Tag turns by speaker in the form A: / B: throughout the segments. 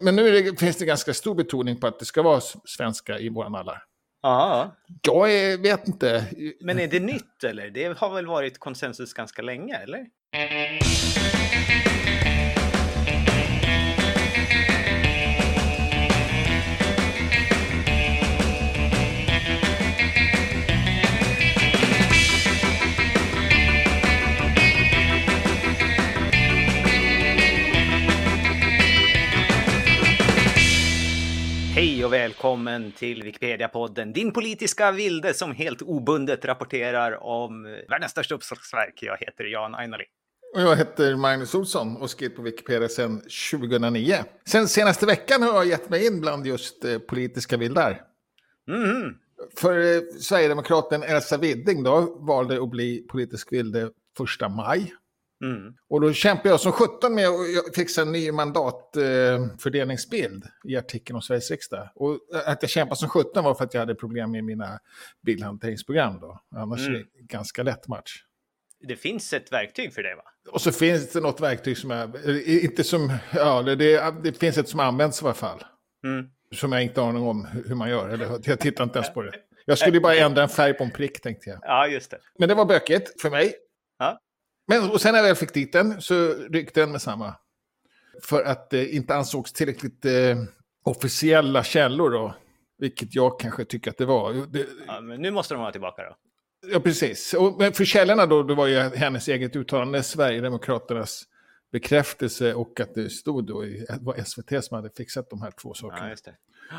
A: Men nu det, finns det ganska stor betoning på att det ska vara svenska i våra mallar.
B: Ja.
A: Jag är, vet inte.
B: Men är det nytt eller? Det har väl varit konsensus ganska länge, eller? Hej och välkommen till Wikipedia-podden, din politiska vilde som helt obundet rapporterar om världens största uppslagsverk. Jag heter Jan Ainali.
A: Och jag heter Magnus Olsson och skrivit på Wikipedia sedan 2009. Sen senaste veckan har jag gett mig in bland just eh, politiska vildar.
B: Mm.
A: För eh, Sverigedemokraten Elsa Widding då valde att bli politisk vilde första maj.
B: Mm.
A: Och då kämpade jag som 17 med att fixa en ny mandatfördelningsbild eh, i artikeln om Sveriges riksdag. Och att jag kämpade som 17 var för att jag hade problem med mina bildhanteringsprogram då. Annars
B: Mm.
A: är det ganska lätt match.
B: Det finns ett verktyg för det, va?
A: Och så finns det något verktyg som jag, eh, inte som, ja det, det, det finns ett som används i alla fall.
B: Mm.
A: Som jag inte har aning om hur man gör, eller jag tittar inte ens på det. Jag skulle bara ändra en färg på en prick tänkte jag.
B: Ja, just det.
A: Men det var bökigt för mig. Men och sen när jag väl fick dit den så ryckte den med samma. För att det inte ansågs tillräckligt eh, officiella källor då. Vilket jag kanske tycker att det var. Det,
B: Ja, men nu måste de vara tillbaka då.
A: ja, precis. Och, men för källorna då, det var ju hennes eget uttalande, Sverigedemokraternas bekräftelse och att det stod då i, det var SVT som hade fixat de här två sakerna.
B: Ja.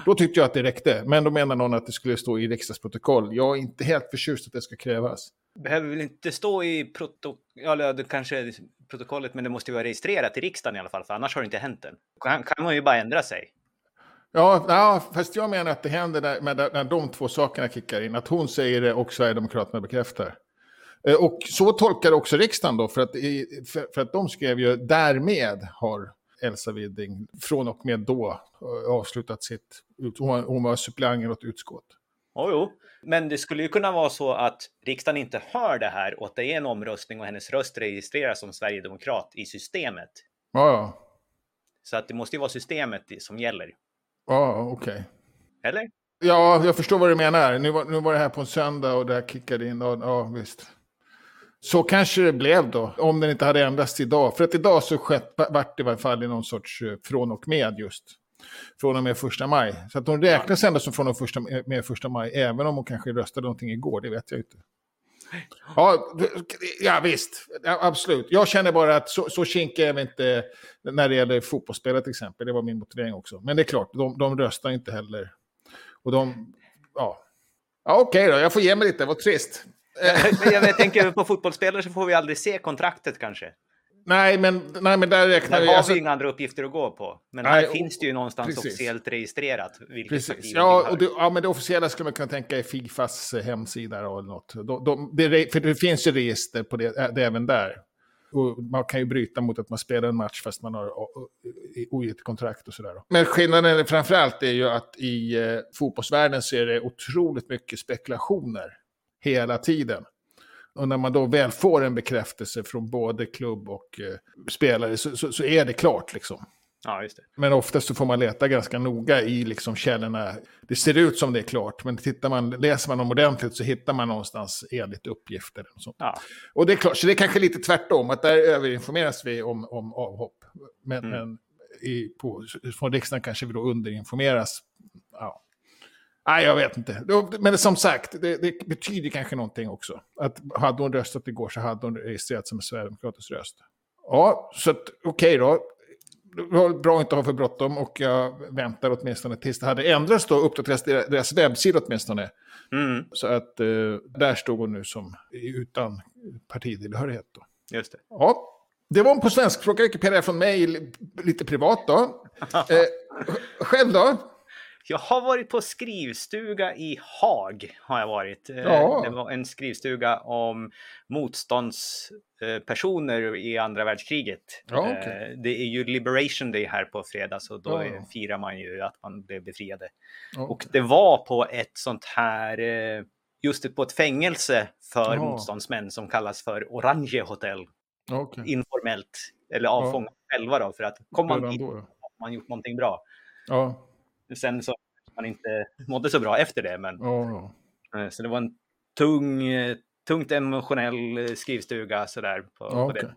A: Då tyckte jag att det räckte. Men då menar någon att det skulle stå i riksdagsprotokoll. Jag är inte helt förtjust att det ska krävas.
B: Behöver väl inte stå i protokollet, ja, det kanske är protokollet, men det måste ju vara registrerat i riksdagen i alla fall, för annars har det inte hänt än. Kan, kan man ju bara ändra sig.
A: Ja, ja, fast jag menar att det händer när, när de två sakerna kickar in. Att hon säger det och Sverigedemokraterna bekräftar. Eh, och så tolkar också riksdagen då, för att, i- för, för att de skrev ju därmed har Elsa Widding från och med då eh, avslutat sitt, hon, hon var suppleant i något utskott.
B: Jo, jo. Men det skulle ju kunna vara så att riksdagen inte hör det här och att det är en omröstning och hennes röst registreras som sverigedemokrat i systemet.
A: Ja, ja,
B: Så att det måste ju vara systemet som gäller.
A: ja okej.
B: Eller?
A: Ja, jag förstår vad du menar. Nu var, nu var det här på en söndag och det här kickade in. Ja, ja, visst. Så kanske det blev då, om den inte hade ändrats idag. För att idag så skett, vart det i alla fall i någon sorts eh, från och med just. Från och med första maj. Så att de räknas ändå som från och med första maj, även om hon kanske röstade någonting igår, det vet jag inte. Ja, ja visst, ja, absolut. Jag känner bara att så, så kinkig är vi inte när det gäller fotbollsspelare till exempel. Det var min motivering också. Men det är klart, de, de röstar inte heller. Och de, ja. Ja, okej då, jag får ge mig lite, vad trist.
B: Jag tänker på fotbollsspelare så får vi aldrig se kontraktet kanske.
A: Nej, men, nej, men där räknar
B: Där
A: vi...
B: har
A: alltså-
B: vi inga andra uppgifter att gå på. Men
A: Nej,
B: här
A: och-
B: finns det ju någonstans
A: precis.
B: officiellt registrerat.
A: Precis. Ja, och det, ja, men det officiella skulle man kunna tänka är Fifas eh, hemsida eller något. De, de, det, för det finns ju register på det, äh, det även där. Och man kan ju bryta mot att man spelar en match fast man har ogiltigt kontrakt och sådär. Men skillnaden framförallt är ju att i eh, fotbollsvärlden så är det otroligt mycket spekulationer hela tiden. Och när man då väl får en bekräftelse från både klubb och eh, spelare så, så, så är det klart liksom.
B: Ja, just det.
A: Men oftast så får man leta ganska noga i liksom källorna. Det ser ut som det är klart, men tittar man, läser man dem ordentligt så hittar man någonstans enligt uppgifter. Och, sånt.
B: Ja.
A: och det är klart, så det är kanske lite tvärtom, att där överinformeras vi om, om avhopp. Men,
B: Mm.
A: men i, på, från riksdagen kanske vi då underinformeras. Ja. Nej, jag vet inte. Men som sagt, det, det betyder kanske någonting också. Att hade hon röstat igår så hade hon registrerat som en sverigedemokratisk röst. Ja, så okej då. Det var bra att inte ha för bråttom och jag väntar åtminstone tills det hade ändrats då, uppdateras deras, webbsida åtminstone.
B: Mm,
A: Så att eh, där stod hon nu som utan partitillhörighet då.
B: just det.
A: Ja, det var en på svenskspråkiga Wikipedia från mig, li- lite privat då. Eh, själv då?
B: Jag har varit på skrivstuga i Haag. Har jag varit. Eh,
A: Ja.
B: Det var en skrivstuga om motståndspersoner i andra världskriget.
A: Ja.
B: Eh, Det är ju Liberation Day här på fredag, så då
A: Ja.
B: firar man ju att man blev befriade.
A: Ja.
B: Och det var på ett sånt här, eh, just på ett fängelse för motståndsmän som kallas för Orange Hotel.
A: Okej.
B: Informellt, eller avfångat själva då, för att kommer man dit
A: ja.
B: man gjort någonting bra.
A: Ja.
B: Sen så man inte mådde så bra efter det, men eh, så det var en tung, eh, tungt emotionell eh, skrivstuga sådär på,
A: Ja,
B: på det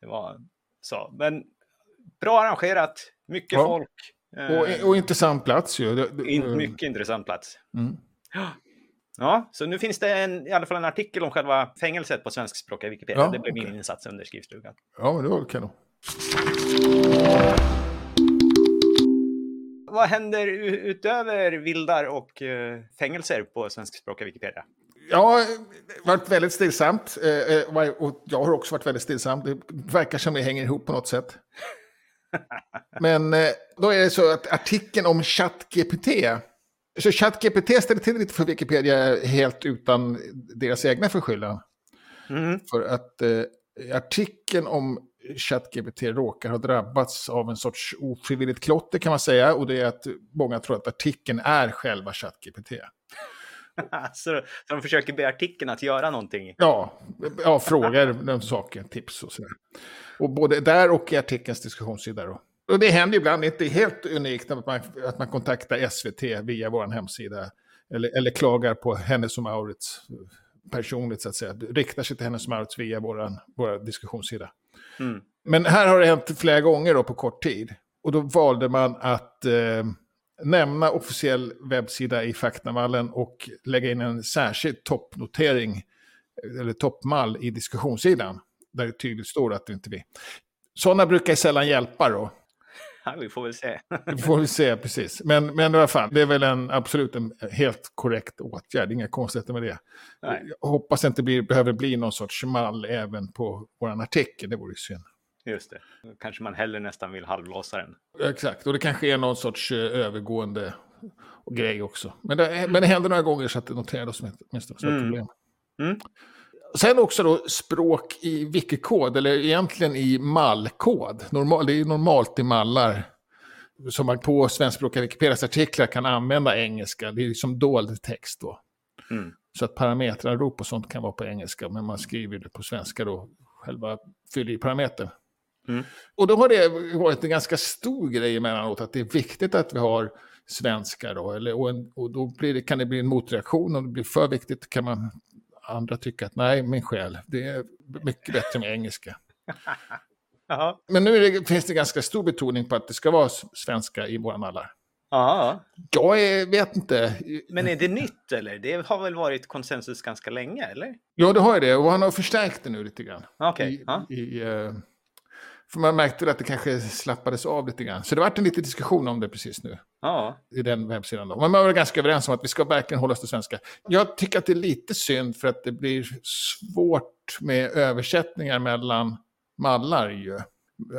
B: Det var så, men bra arrangerat, mycket
A: Ja.
B: folk.
A: Och, och intressant plats ju.
B: In, mycket intressant plats.
A: Mm.
B: Ja, så nu finns det en, i alla fall en artikel om själva fängelset på svenskspråkiga Wikipedia.
A: Ja,
B: det blev min
A: okej.
B: insats under skrivstugan.
A: Ja, men det var kanon.
B: Vad händer utöver vildar och eh, fängelser på svenskspråkiga Wikipedia?
A: Ja, det har varit väldigt stillsamt. eh, eh, Och jag har också varit väldigt stillsam. Det verkar som det hänger ihop på något sätt. Men då är det så att artikeln om ChatGPT. Så ChatGPT ställer till lite för Wikipedia helt utan deras egna förskyllan.
B: Mm.
A: För att eh, artikeln om ChatGPT råkar ha drabbats av en sorts ofrivilligt klotter kan man säga. Och det är att många tror att artikeln är själva ChatGPT.
B: så, så de försöker be artikeln att göra någonting.
A: Ja, ja frågar om saker, tips och sådär. Och både där och i artikelns diskussionssida då. Och det händer ibland, det är inte helt unikt att man, att man kontaktar SVT via vår hemsida. Eller, eller klagar på Hennes och Mauritz personligt så att säga. Riktar sig till Hennes och Mauritz via vår våra diskussionssida.
B: Mm.
A: Men här har det hänt flera gånger då på kort tid. Och då valde man att eh, nämna officiell webbsida i faktamallen och lägga in en särskild toppnotering, eller toppmall i diskussionssidan. Där det tydligt står att det inte är vi. Sådana brukar sällan hjälpa då.
B: Ja, vi får väl se.
A: Det får vi se precis. Men, men i alla fall, det är väl en absolut en helt korrekt åtgärd. Inga konstigheter med det.
B: Nej.
A: Jag hoppas inte blir, behöver bli någon sorts mall även på vår artikel. Det vore ju synd.
B: Just det. Kanske man hellre nästan vill halvlåsa den.
A: Exakt, och det kanske är någon sorts eh, övergående grej också. Men det, men det händer några gånger så att det noteras åtminstone ett
B: Mm.
A: problem.
B: Mm.
A: Sen också då språk i wikikod, eller egentligen i mallkod. Normal, det är normalt i mallar som man på svenskspråkiga Wikipedias artiklar kan använda engelska. Det är liksom dold text då.
B: Mm.
A: Så att parametranrop och sånt kan vara på engelska, men man skriver det på svenska då. Själva fyller i parametern.
B: Mm.
A: Och då har det varit en ganska stor grej emellanåt att det är viktigt att vi har svenska då. Eller, och, en, och då blir det, kan det bli en motreaktion. Om det blir för viktigt kan man andra tycka att nej, min själ, det är mycket bättre med engelska. Men nu det, finns det ganska stor betoning på att det ska vara svenska i våra mallar.
B: Ja,
A: Jag är, vet inte.
B: men är det nytt eller? Det har väl varit konsensus ganska länge, eller?
A: Ja, det har ju det. Och han har förstärkt det nu lite grann. I, i, eh, för man märkte att det kanske slappades av lite grann. Så det har varit en liten diskussion om det precis nu.
B: ja.
A: I den webbsidan då. Men man var ganska överens om att vi ska verkligen hålla oss till svenska. Jag tycker att det är lite synd för att det blir svårt med översättningar mellan mallar ju.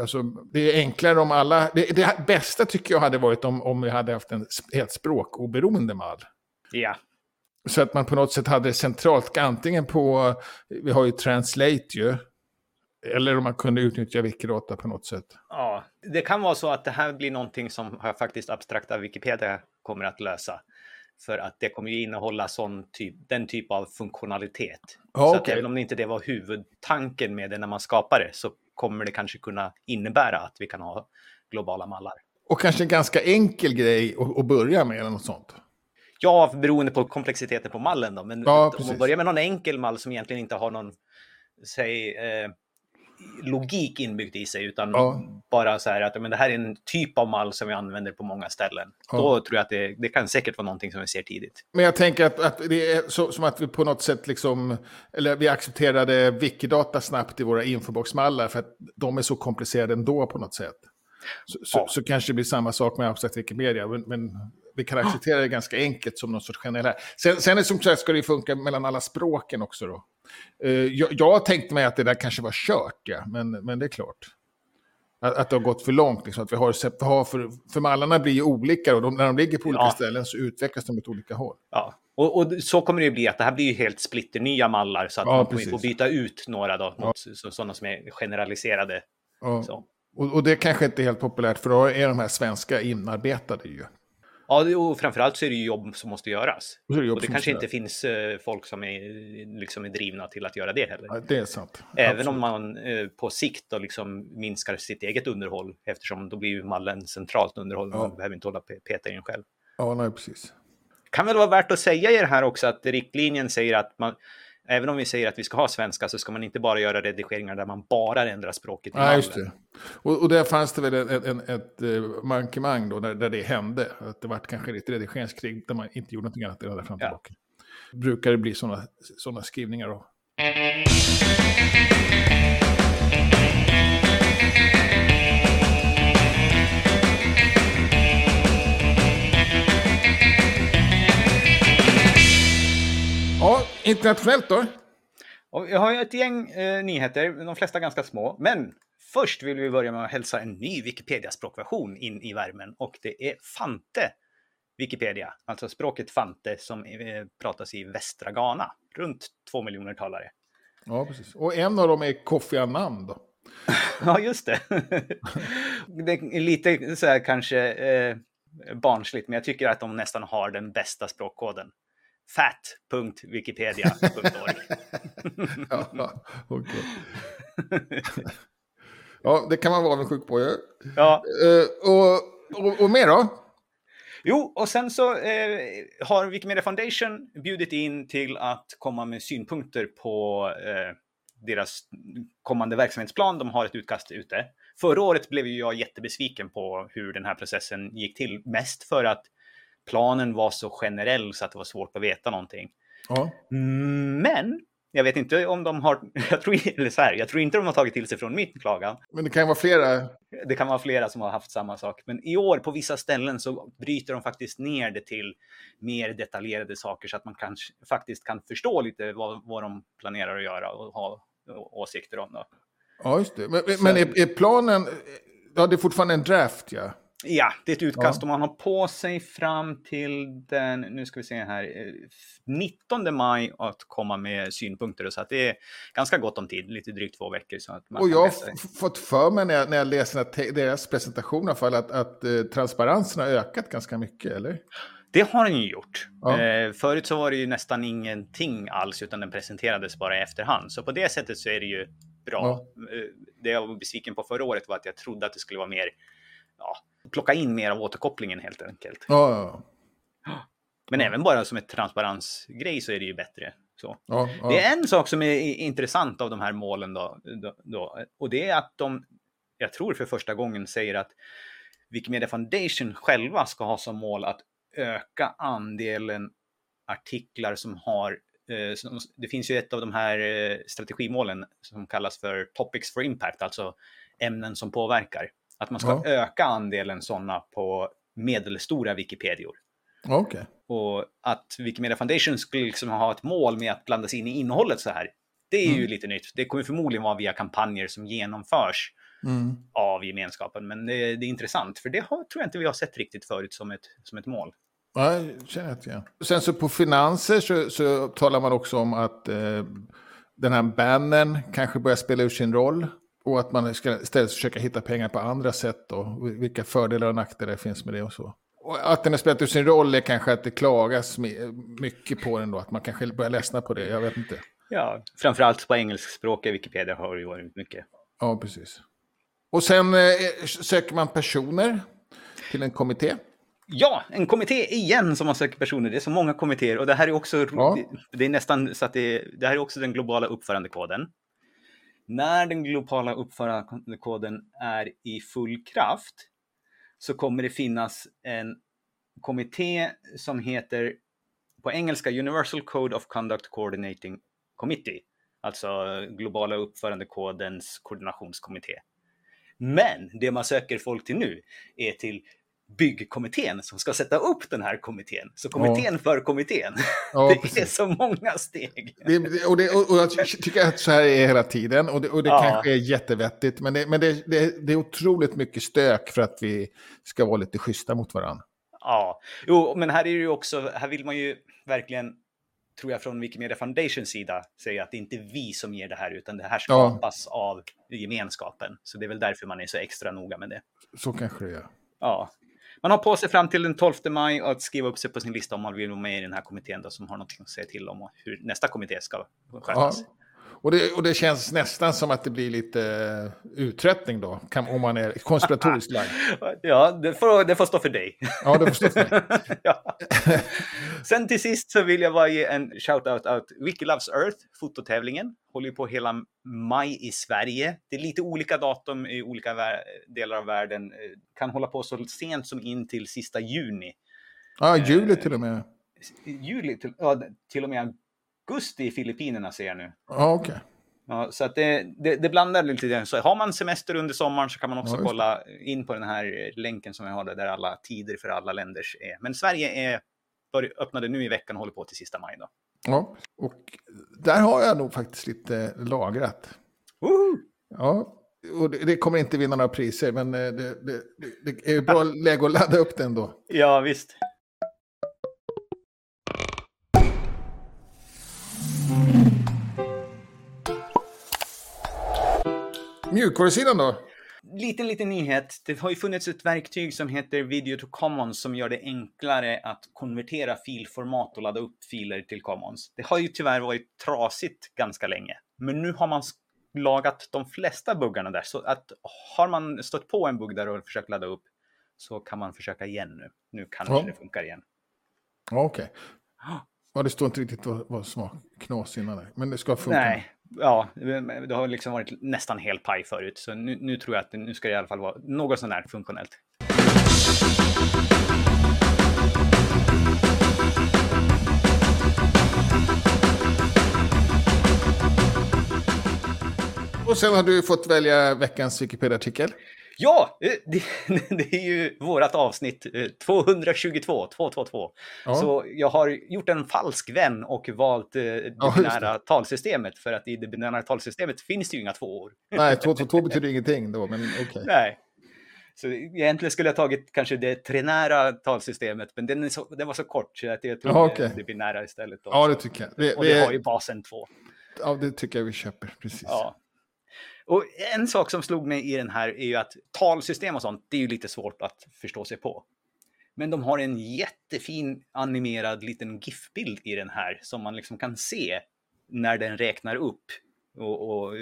A: Alltså, det är enklare om alla... Det, det bästa tycker jag hade varit om, om vi hade haft en helt språkoberoende mall.
B: Ja.
A: Så att man på något sätt hade det centralt, antingen på, vi har ju Translate ju, eller om man kunde utnyttja Wikidata på något sätt.
B: Ja, det kan vara så att det här blir någonting som har faktiskt abstrakta Wikipedia kommer att lösa. För att det kommer ju innehålla sån typ, den typ av funktionalitet.
A: Ja,
B: så att
A: okej.
B: även om det inte det var huvudtanken med det när man skapar det så kommer det kanske kunna innebära att vi kan ha globala mallar.
A: Och kanske en ganska enkel grej att, att börja med eller något sånt.
B: Ja, beroende på komplexiteten på mallen då. Men
A: Ja,
B: om man börjar med någon enkel mall som egentligen inte har någon, säg, eh, logik inbyggd i sig, utan
A: Ja.
B: bara så här att men det här är en typ av mall som vi använder på många ställen.
A: Ja.
B: Då tror jag att det, det kan säkert vara någonting som vi ser tidigt.
A: Men jag tänker att, att det är så, som att vi på något sätt liksom, eller vi accepterade Wikidata snabbt i våra infoboxmallar för att de är så komplicerade ändå på något sätt. Så, så,
B: Ja.
A: så kanske det blir samma sak med abstrakt Wikimedia, men, men vi kan acceptera det ganska enkelt som någon sorts generell. Sen, sen är det som sagt ska det funka mellan alla språken också då. Eh, jag, jag tänkte mig att det där kanske var kört, ja, men, men det är klart. Att, att det har gått för långt, liksom, att vi har, för, för mallarna blir ju olika och de, när de ligger på olika
B: Ja.
A: ställen så utvecklas de åt olika håll.
B: Ja. Och, och så kommer det ju bli att det här blir ju helt splitternya mallar så att
A: Ja,
B: man kommer ju få
A: precis.
B: byta ut några då mot så, sådana som är generaliserade.
A: Ja. Och, och det kanske inte är helt populärt för då är de här svenska inarbetade ju.
B: Ja, och framförallt så är det ju jobb som måste göras.
A: Och, det
B: Och det kanske inte finns eh, folk som är, liksom är drivna till att göra det heller.
A: Ja, det är sant.
B: Även
A: Absolut.
B: om man eh, på sikt då liksom minskar sitt eget underhåll eftersom då blir ju mallen centralt underhåll. Man
A: Ja.
B: behöver inte hålla peta i den själv.
A: Ja, nej, precis.
B: Kan väl vara värt att säga i det här också att riktlinjen säger att man, även om vi säger att vi ska ha svenska så ska man inte bara göra redigeringar där man bara ändrar språket i
A: Ja, just det. Och, och där fanns det väl en, en, ett eh, mankemang då, där, där det hände. Att det var kanske lite redigeringskrig där man inte gjorde någonting annat än fram och
B: Ja.
A: tillbaka. Brukar det bli sådana såna skrivningar då? Internationellt då?
B: Jag har ju ett gäng eh, nyheter, de flesta ganska små. Men först vill vi börja med att hälsa en ny Wikipedia-språkversion in i värmen. Och det är Fante Wikipedia, alltså språket Fante som eh, pratas i västra Ghana. Runt två miljoner talare.
A: Ja, precis. Och en av dem är Kofi Annan då.
B: Ja, just det. det är lite så här kanske eh, barnsligt, men jag tycker att de nästan har den bästa språkkoden. fat.wikipedia.org.
A: Ja, okej. ja, det kan man vara avundsjuk på ju.
B: ja,
A: Eh, och, och, och mer då?
B: Jo, och sen så eh, har Wikimedia Foundation bjudit in till att komma med synpunkter på eh, deras kommande verksamhetsplan. De har ett utkast ute. Förra året blev ju jag jättebesviken på hur den här processen gick till. Mest för att planen var så generell så att det var svårt att veta någonting.
A: Ja,
B: Men jag vet inte om de har, jag tror, eller så här, jag tror inte de har tagit till sig från min klagan.
A: men det kan vara flera.
B: Det kan vara flera som har haft samma sak. Men i år på vissa ställen så bryter de faktiskt ner det till mer detaljerade saker så att man kanske faktiskt kan förstå lite vad, vad de planerar att göra och ha åsikter om. Då.
A: Ja, just det. Men, men är, är planen... Ja, det är fortfarande en draft, ja.
B: Ja, det är ett utkast
A: Ja.
B: och man har på sig fram till den, nu ska vi se här, eh, 19 maj att komma med synpunkter. Så att det är ganska gott om tid, lite drygt två veckor. Så att man
A: Och jag har fått för mig när jag, när jag läser deras presentation i alla fall att, att eh, transparensen har ökat ganska mycket, eller?
B: Det har den ju gjort.
A: Ja.
B: Eh, förut så var det ju nästan ingenting alls, utan den presenterades bara i efterhand. Så på det sättet så är det ju bra. Eh, det jag var besviken på förra året var att jag trodde att det skulle vara mer, ja, plocka in mer av återkopplingen helt enkelt.
A: Ja, ja,
B: Men även bara som ett transparensgrej så är det ju bättre. Så.
A: ja. ja,
B: Det är en sak som är intressant av de här målen då, då, då, och det är att de, jag tror för första gången säger att Wikimedia Foundation själva ska ha som mål att öka andelen artiklar som har eh, det finns ju ett av de här eh, strategimålen som kallas för Topics for Impact, alltså ämnen som påverkar. Att man ska
A: Ja.
B: öka andelen sådana på medelstora Wikipedior.
A: okej.
B: Och att Wikimedia Foundation skulle liksom ha ett mål med att blanda sig in i innehållet så här. Det är ju
A: Mm.
B: lite nytt. Det kommer förmodligen vara via kampanjer som genomförs
A: Mm.
B: av gemenskapen. Men det, det är intressant, för det har, tror jag inte vi har sett riktigt förut som ett, som ett mål.
A: Jag känner jag igen. Sen så på finanser så, så talar man också om att eh, den här bannen kanske börjar spela ur sin roll. Och att man ska istället försöka hitta pengar på andra sätt då. Vilka fördelar och nackdelar finns med det och så. Och att den har spelat ur sin roll är kanske att det klagas mycket på den då. Att man kanske börjar ledsna på det, jag vet inte.
B: Ja, framförallt på engelskspråkiga Wikipedia har det ju varit mycket.
A: Ja, precis. Och sen eh, söker man personer till en kommitté.
B: Ja, en kommitté igen som har sökt personer. Det är så många kommittéer och det här är också,
A: Ja.
B: det, det är nästan så att det, det här är också den globala uppförandekoden. När den globala uppförandekoden är i full kraft så kommer det finnas en kommitté som heter på engelska Universal Code of Conduct Coordinating Committee, alltså globala uppförandekodens koordinationskommitté. Men det man söker folk till nu är till byggkommittén som ska sätta upp den här kommittén. Så kommittén för kommittén.
A: Ja,
B: det är
A: precis.
B: så många steg.
A: Det, det- och, det, och, jag tycker att så här är hela tiden. Och det, och
B: Ja.
A: kanske är jättevettigt. Men, det, men det, är otroligt mycket stök för att vi ska vara lite schyssta mot varandra.
B: Ja, jo, men här är det ju också, här vill man ju verkligen, tror jag från Wikimedia Foundations sida, säga att det är inte vi som ger det här, utan det här
A: Ja.
B: skapas av gemenskapen. Så det är väl därför man är så extra noga med det.
A: Så kanske det är.
B: Ja. Man har på sig fram till den 12 maj att skriva upp sig på sin lista om man vill vara med i den här kommittén då, som har något att säga till om hur nästa kommitté ska skötas.
A: Ja. Och det, och det känns nästan som att det blir lite uh, uttröttning då, om man är konspiratoriskt lagd.
B: ja, det får, det får stå för dig.
A: Ja, det får stå för mig.
B: ja. Sen till sist så vill jag bara ge en shout-out out Wiki Loves Earth, fototävlingen. Håller på hela maj i Sverige. Det är lite olika datum i olika delar av världen. Kan hålla på så sent som in till sista juni.
A: Ja, juli till och med.
B: Juli, till, ja, till och med augusti i Filippinerna ser jag nu.
A: Ja, okej. Okay.
B: Ja, så att det, det, det blandar lite grann. Så har man semester under sommaren så kan man också ja, kolla in på den här länken som jag har där alla tider för alla länders är. Men Sverige är öppnade nu i veckan och håller på till sista maj. Då.
A: Ja, och där har jag nog faktiskt lite lagrat.
B: Woho!
A: Ja, och det, det, kommer inte vinna några priser, men eh, det, det, det är bra läge att ladda upp den då.
B: Ja, visst.
A: Mjukvarusidan då?
B: Liten, liten nyhet. Det har ju funnits ett verktyg som heter Video to Commons som gör det enklare att konvertera filformat och ladda upp filer till Commons. Det har ju tyvärr varit trasigt ganska länge, men nu har man lagat de flesta buggarna där. Så att har man stött på en bugg där och försökt ladda upp så kan man försöka igen nu. Nu kanske ja. det funkar igen.
A: Okej. Okay. Ja, det står inte riktigt vad, vad som var knas innan, men det ska funka.
B: Nej, ja, det har liksom varit nästan helt paj förut, så nu, nu tror jag att nu ska det i alla fall vara något sånär funktionellt.
A: Och sen har du fått välja veckans Wikipedia-artikel.
B: Ja, eh, det, det, är ju vårt avsnitt 222, eh, 222. Ja. Så jag har gjort en falsk vän och valt eh, det ja, binära det. talsystemet för att i det binära talsystemet finns det ju inga tvåor.
A: Nej, 222 betyder ingenting då, men okej. Okay.
B: Nej. Så egentligen skulle jag tagit kanske det trinära talsystemet, men den, så, den var så kort så att jag tog ja, okay. det binära istället.
A: Också. Ja, det tycker jag.
B: Det, och det, det har ju basen 2.
A: Ja, det tycker jag vi köper, precis.
B: Ja. Och en sak som slog mig i den här är ju att talsystem och sånt, det är ju lite svårt att förstå sig på. Men de har en jättefin animerad liten GIF-bild i den här som man liksom kan se när den räknar upp och, och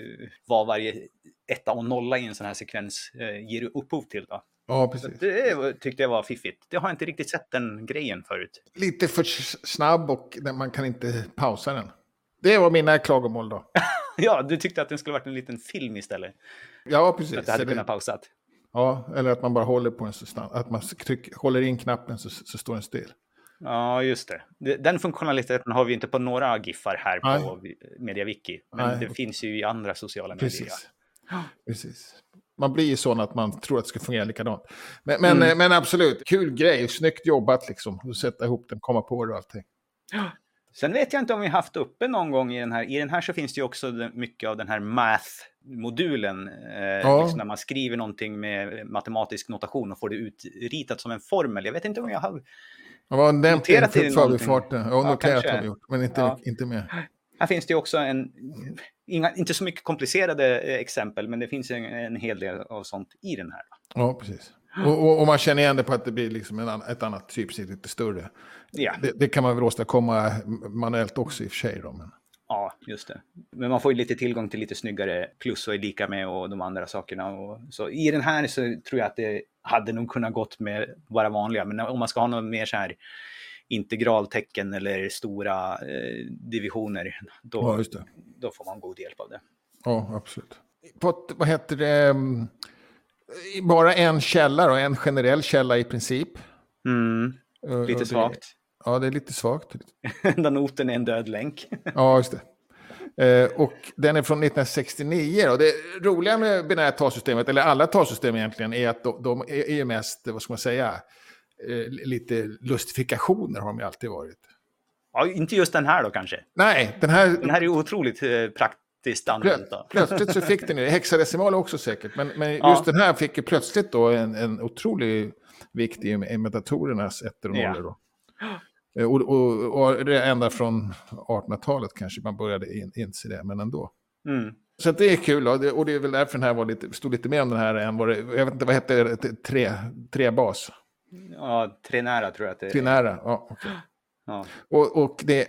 B: vad varje etta och nolla i en sån här sekvens eh, ger upphov till. Då.
A: Ja, precis.
B: Det tyckte jag var fiffigt. Det har jag inte riktigt sett den grejen förut.
A: Lite för snabb och man kan inte pausa den. Det var mina klagomål då.
B: ja, du tyckte att den skulle varit en liten film istället.
A: Ja, precis.
B: Att du hade kunnat pausat.
A: Ja, eller att man bara håller på den så snabbt. Att man tryck, håller in knappen så, så står den still.
B: Ja, just det. Den funktionaliteten har vi inte på några giffar här Nej. på MediaWiki. Men Nej. det finns ju i andra sociala medier.
A: Precis. Precis. Man blir ju sån att man tror att det ska fungera likadant. Men, men, mm. men absolut, kul grej. Snyggt jobbat liksom. Att sätta ihop den, komma på det och allting.
B: Sen vet jag inte om vi haft uppe någon gång i den här. I den här så finns det ju också mycket av den här math-modulen. Eh, ja. liksom när man skriver någonting med matematisk notation och får det utritat som en formel. Jag vet inte om jag har
A: var noterat det i. Jag har ja, noterat har gjort, men inte, ja. inte mer.
B: Här finns det också en, inga, inte så mycket komplicerade eh, exempel, men det finns en, en hel del av sånt i den här.
A: Ja, precis. Och, och, och, man känner igen det på att det blir liksom en, ett annat typsnitt, lite större.
B: Ja.
A: Det, det, kan man väl åstadkomma manuellt också i och för sig. Då, men...
B: Ja, just det. Men man får ju lite tillgång till lite snyggare plus och är lika med och de andra sakerna. Och, så i den här så tror jag att det hade nog kunnat gått med bara vanliga. Men om man ska ha något mer så här integraltecken eller stora eh, divisioner, då, ja, då får man god hjälp av det.
A: Ja, absolut. På, vad heter det? Bara en källa och en generell källa i princip.
B: Mm, lite det, svagt.
A: Ja, det är lite svagt.
B: Enda noten är en död länk.
A: ja, just det. Eh, och den är från 1969. Och det roliga med binära talsystemet, eller alla talsystem egentligen, är att de, de är ju mest, vad ska man säga, eh, lite lustifikationer har de ju alltid varit.
B: Ja, inte just den här då kanske.
A: Nej, den här...
B: Den här är otroligt eh, praktisk faktiskt använt.
A: Plötsligt så fick den ju, hexadecimal också säkert, men, men ja. just den här fick ju plötsligt då en, en otrolig vikt i, med datorernas ettor och nollor. Då. Eh, och, och, och det ända från 1800-talet kanske man började in, inse det, men ändå.
B: Mm.
A: Så det är kul och det, och det är väl därför den här var lite, stod lite mer om den här än vad det, jag vet inte vad hette det, tre, tre bas.
B: Ja, Trenära tror jag att det är.
A: Trinära. Ja, okay.
B: Ja.
A: och, och det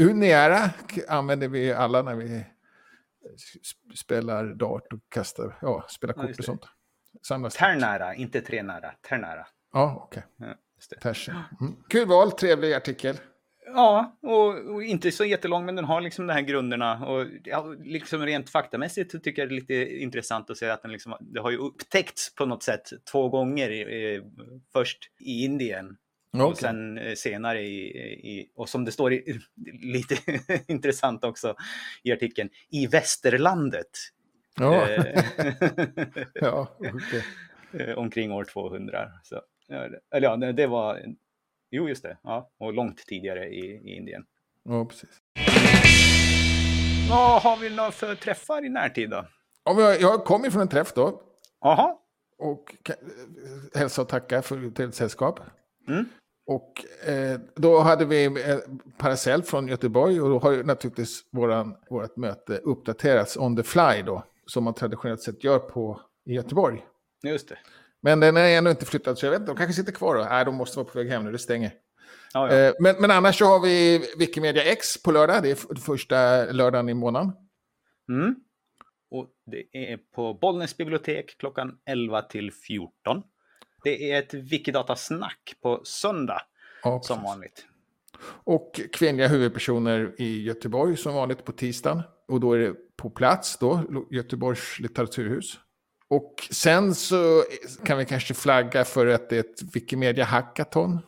A: Uniära använder vi alla när vi spelar dart och kastar, ja, spelar
B: Ja,
A: kort
B: just
A: och sånt. Samlas.
B: Ternära, inte Trenära. Ternära.
A: Ja, okej.
B: Ja, det.
A: Tersen. Mm. Kul val, trevlig artikel.
B: Ja, och, och inte så jättelång, men den har liksom de här grunderna. Och ja, liksom rent faktamässigt tycker jag det är lite intressant att se att den liksom, det har ju upptäckts på något sätt två gånger. Eh, först i Indien och
A: Okej.
B: sen eh, senare i, i, och som det står i, lite intressant också i artikeln, i västerlandet.
A: Ja,
B: Eh,
A: ja okej.
B: eh, omkring år 200. Så, eller ja, det- var, jo just det, ja, och långt tidigare i, i Indien.
A: Ja, precis.
B: Vad har vi några för träffar i närtid då?
A: Ja, jag, jag kom ju från en träff då.
B: Jaha,
A: Och hälsa och tacka för till sällskap.
B: Mm.
A: Och eh, då hade vi eh, Paracell från Göteborg och då har ju naturligtvis våran, vårat möte uppdaterats on the fly då. Som man traditionellt sett gör på i Göteborg.
B: just det.
A: Men den är ännu inte flyttad så jag vet inte, de kanske sitter kvar då. Nej, de måste vara på väg hem nu, det stänger.
B: Ja, ja.
A: Eh, men, men annars så har vi Wikimedia X på lördag, det är första lördagen i månaden.
B: Mm. Och det är på Bollnäs bibliotek klockan 11 till 14. Det är ett Wikidata-snack på söndag
A: Ja,
B: som vanligt.
A: Och kvinnliga huvudpersoner i Göteborg som vanligt på tisdagen. Och då är det på plats då, Göteborgs litteraturhus. Och sen så kan vi kanske flagga för att det är ett Wikimedia Hackathon.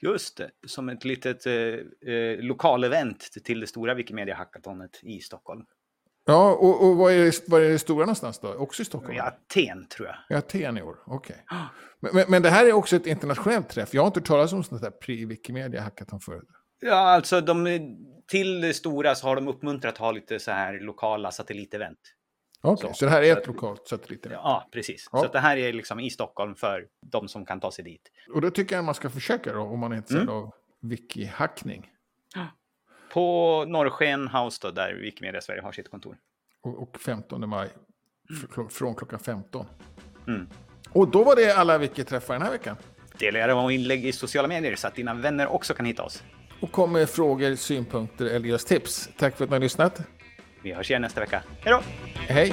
B: Just det, som ett litet eh, eh, lokalevent till det stora Wikimedia Hackathonet i Stockholm.
A: Ja, och, och vad, är det, vad är det stora någonstans då? Också i Stockholm?
B: I Aten tror jag.
A: I Aten i år, okej. Men, men, men det här är också ett internationellt träff. Jag har inte hört talas om sånt här pre-Wikimedia Hackathon förut.
B: Ja, alltså de, till det stora så har de uppmuntrat att ha lite så här lokala satellitevent.
A: Okej,
B: Så-
A: så, det här är ett
B: att-
A: lokalt satellitevent.
B: Ja, precis.
A: Ja.
B: Så det här är liksom i Stockholm för de som kan ta sig dit.
A: Och då tycker jag man ska försöka då, om man är intresserad av wiki-hackning.
B: På Norrsken House då, där Wikimedia Sverige har sitt kontor.
A: Och, och 15 maj klo- från klockan 15.
B: Mm.
A: Och då var det alla wiki-träffar den här veckan.
B: Dela era inlägg i sociala medier så att dina vänner också kan hitta oss.
A: Och kom med frågor, synpunkter eller just tips. Tack för att ni har lyssnat.
B: Vi hörs igen nästa vecka. Hej då!
A: Hej!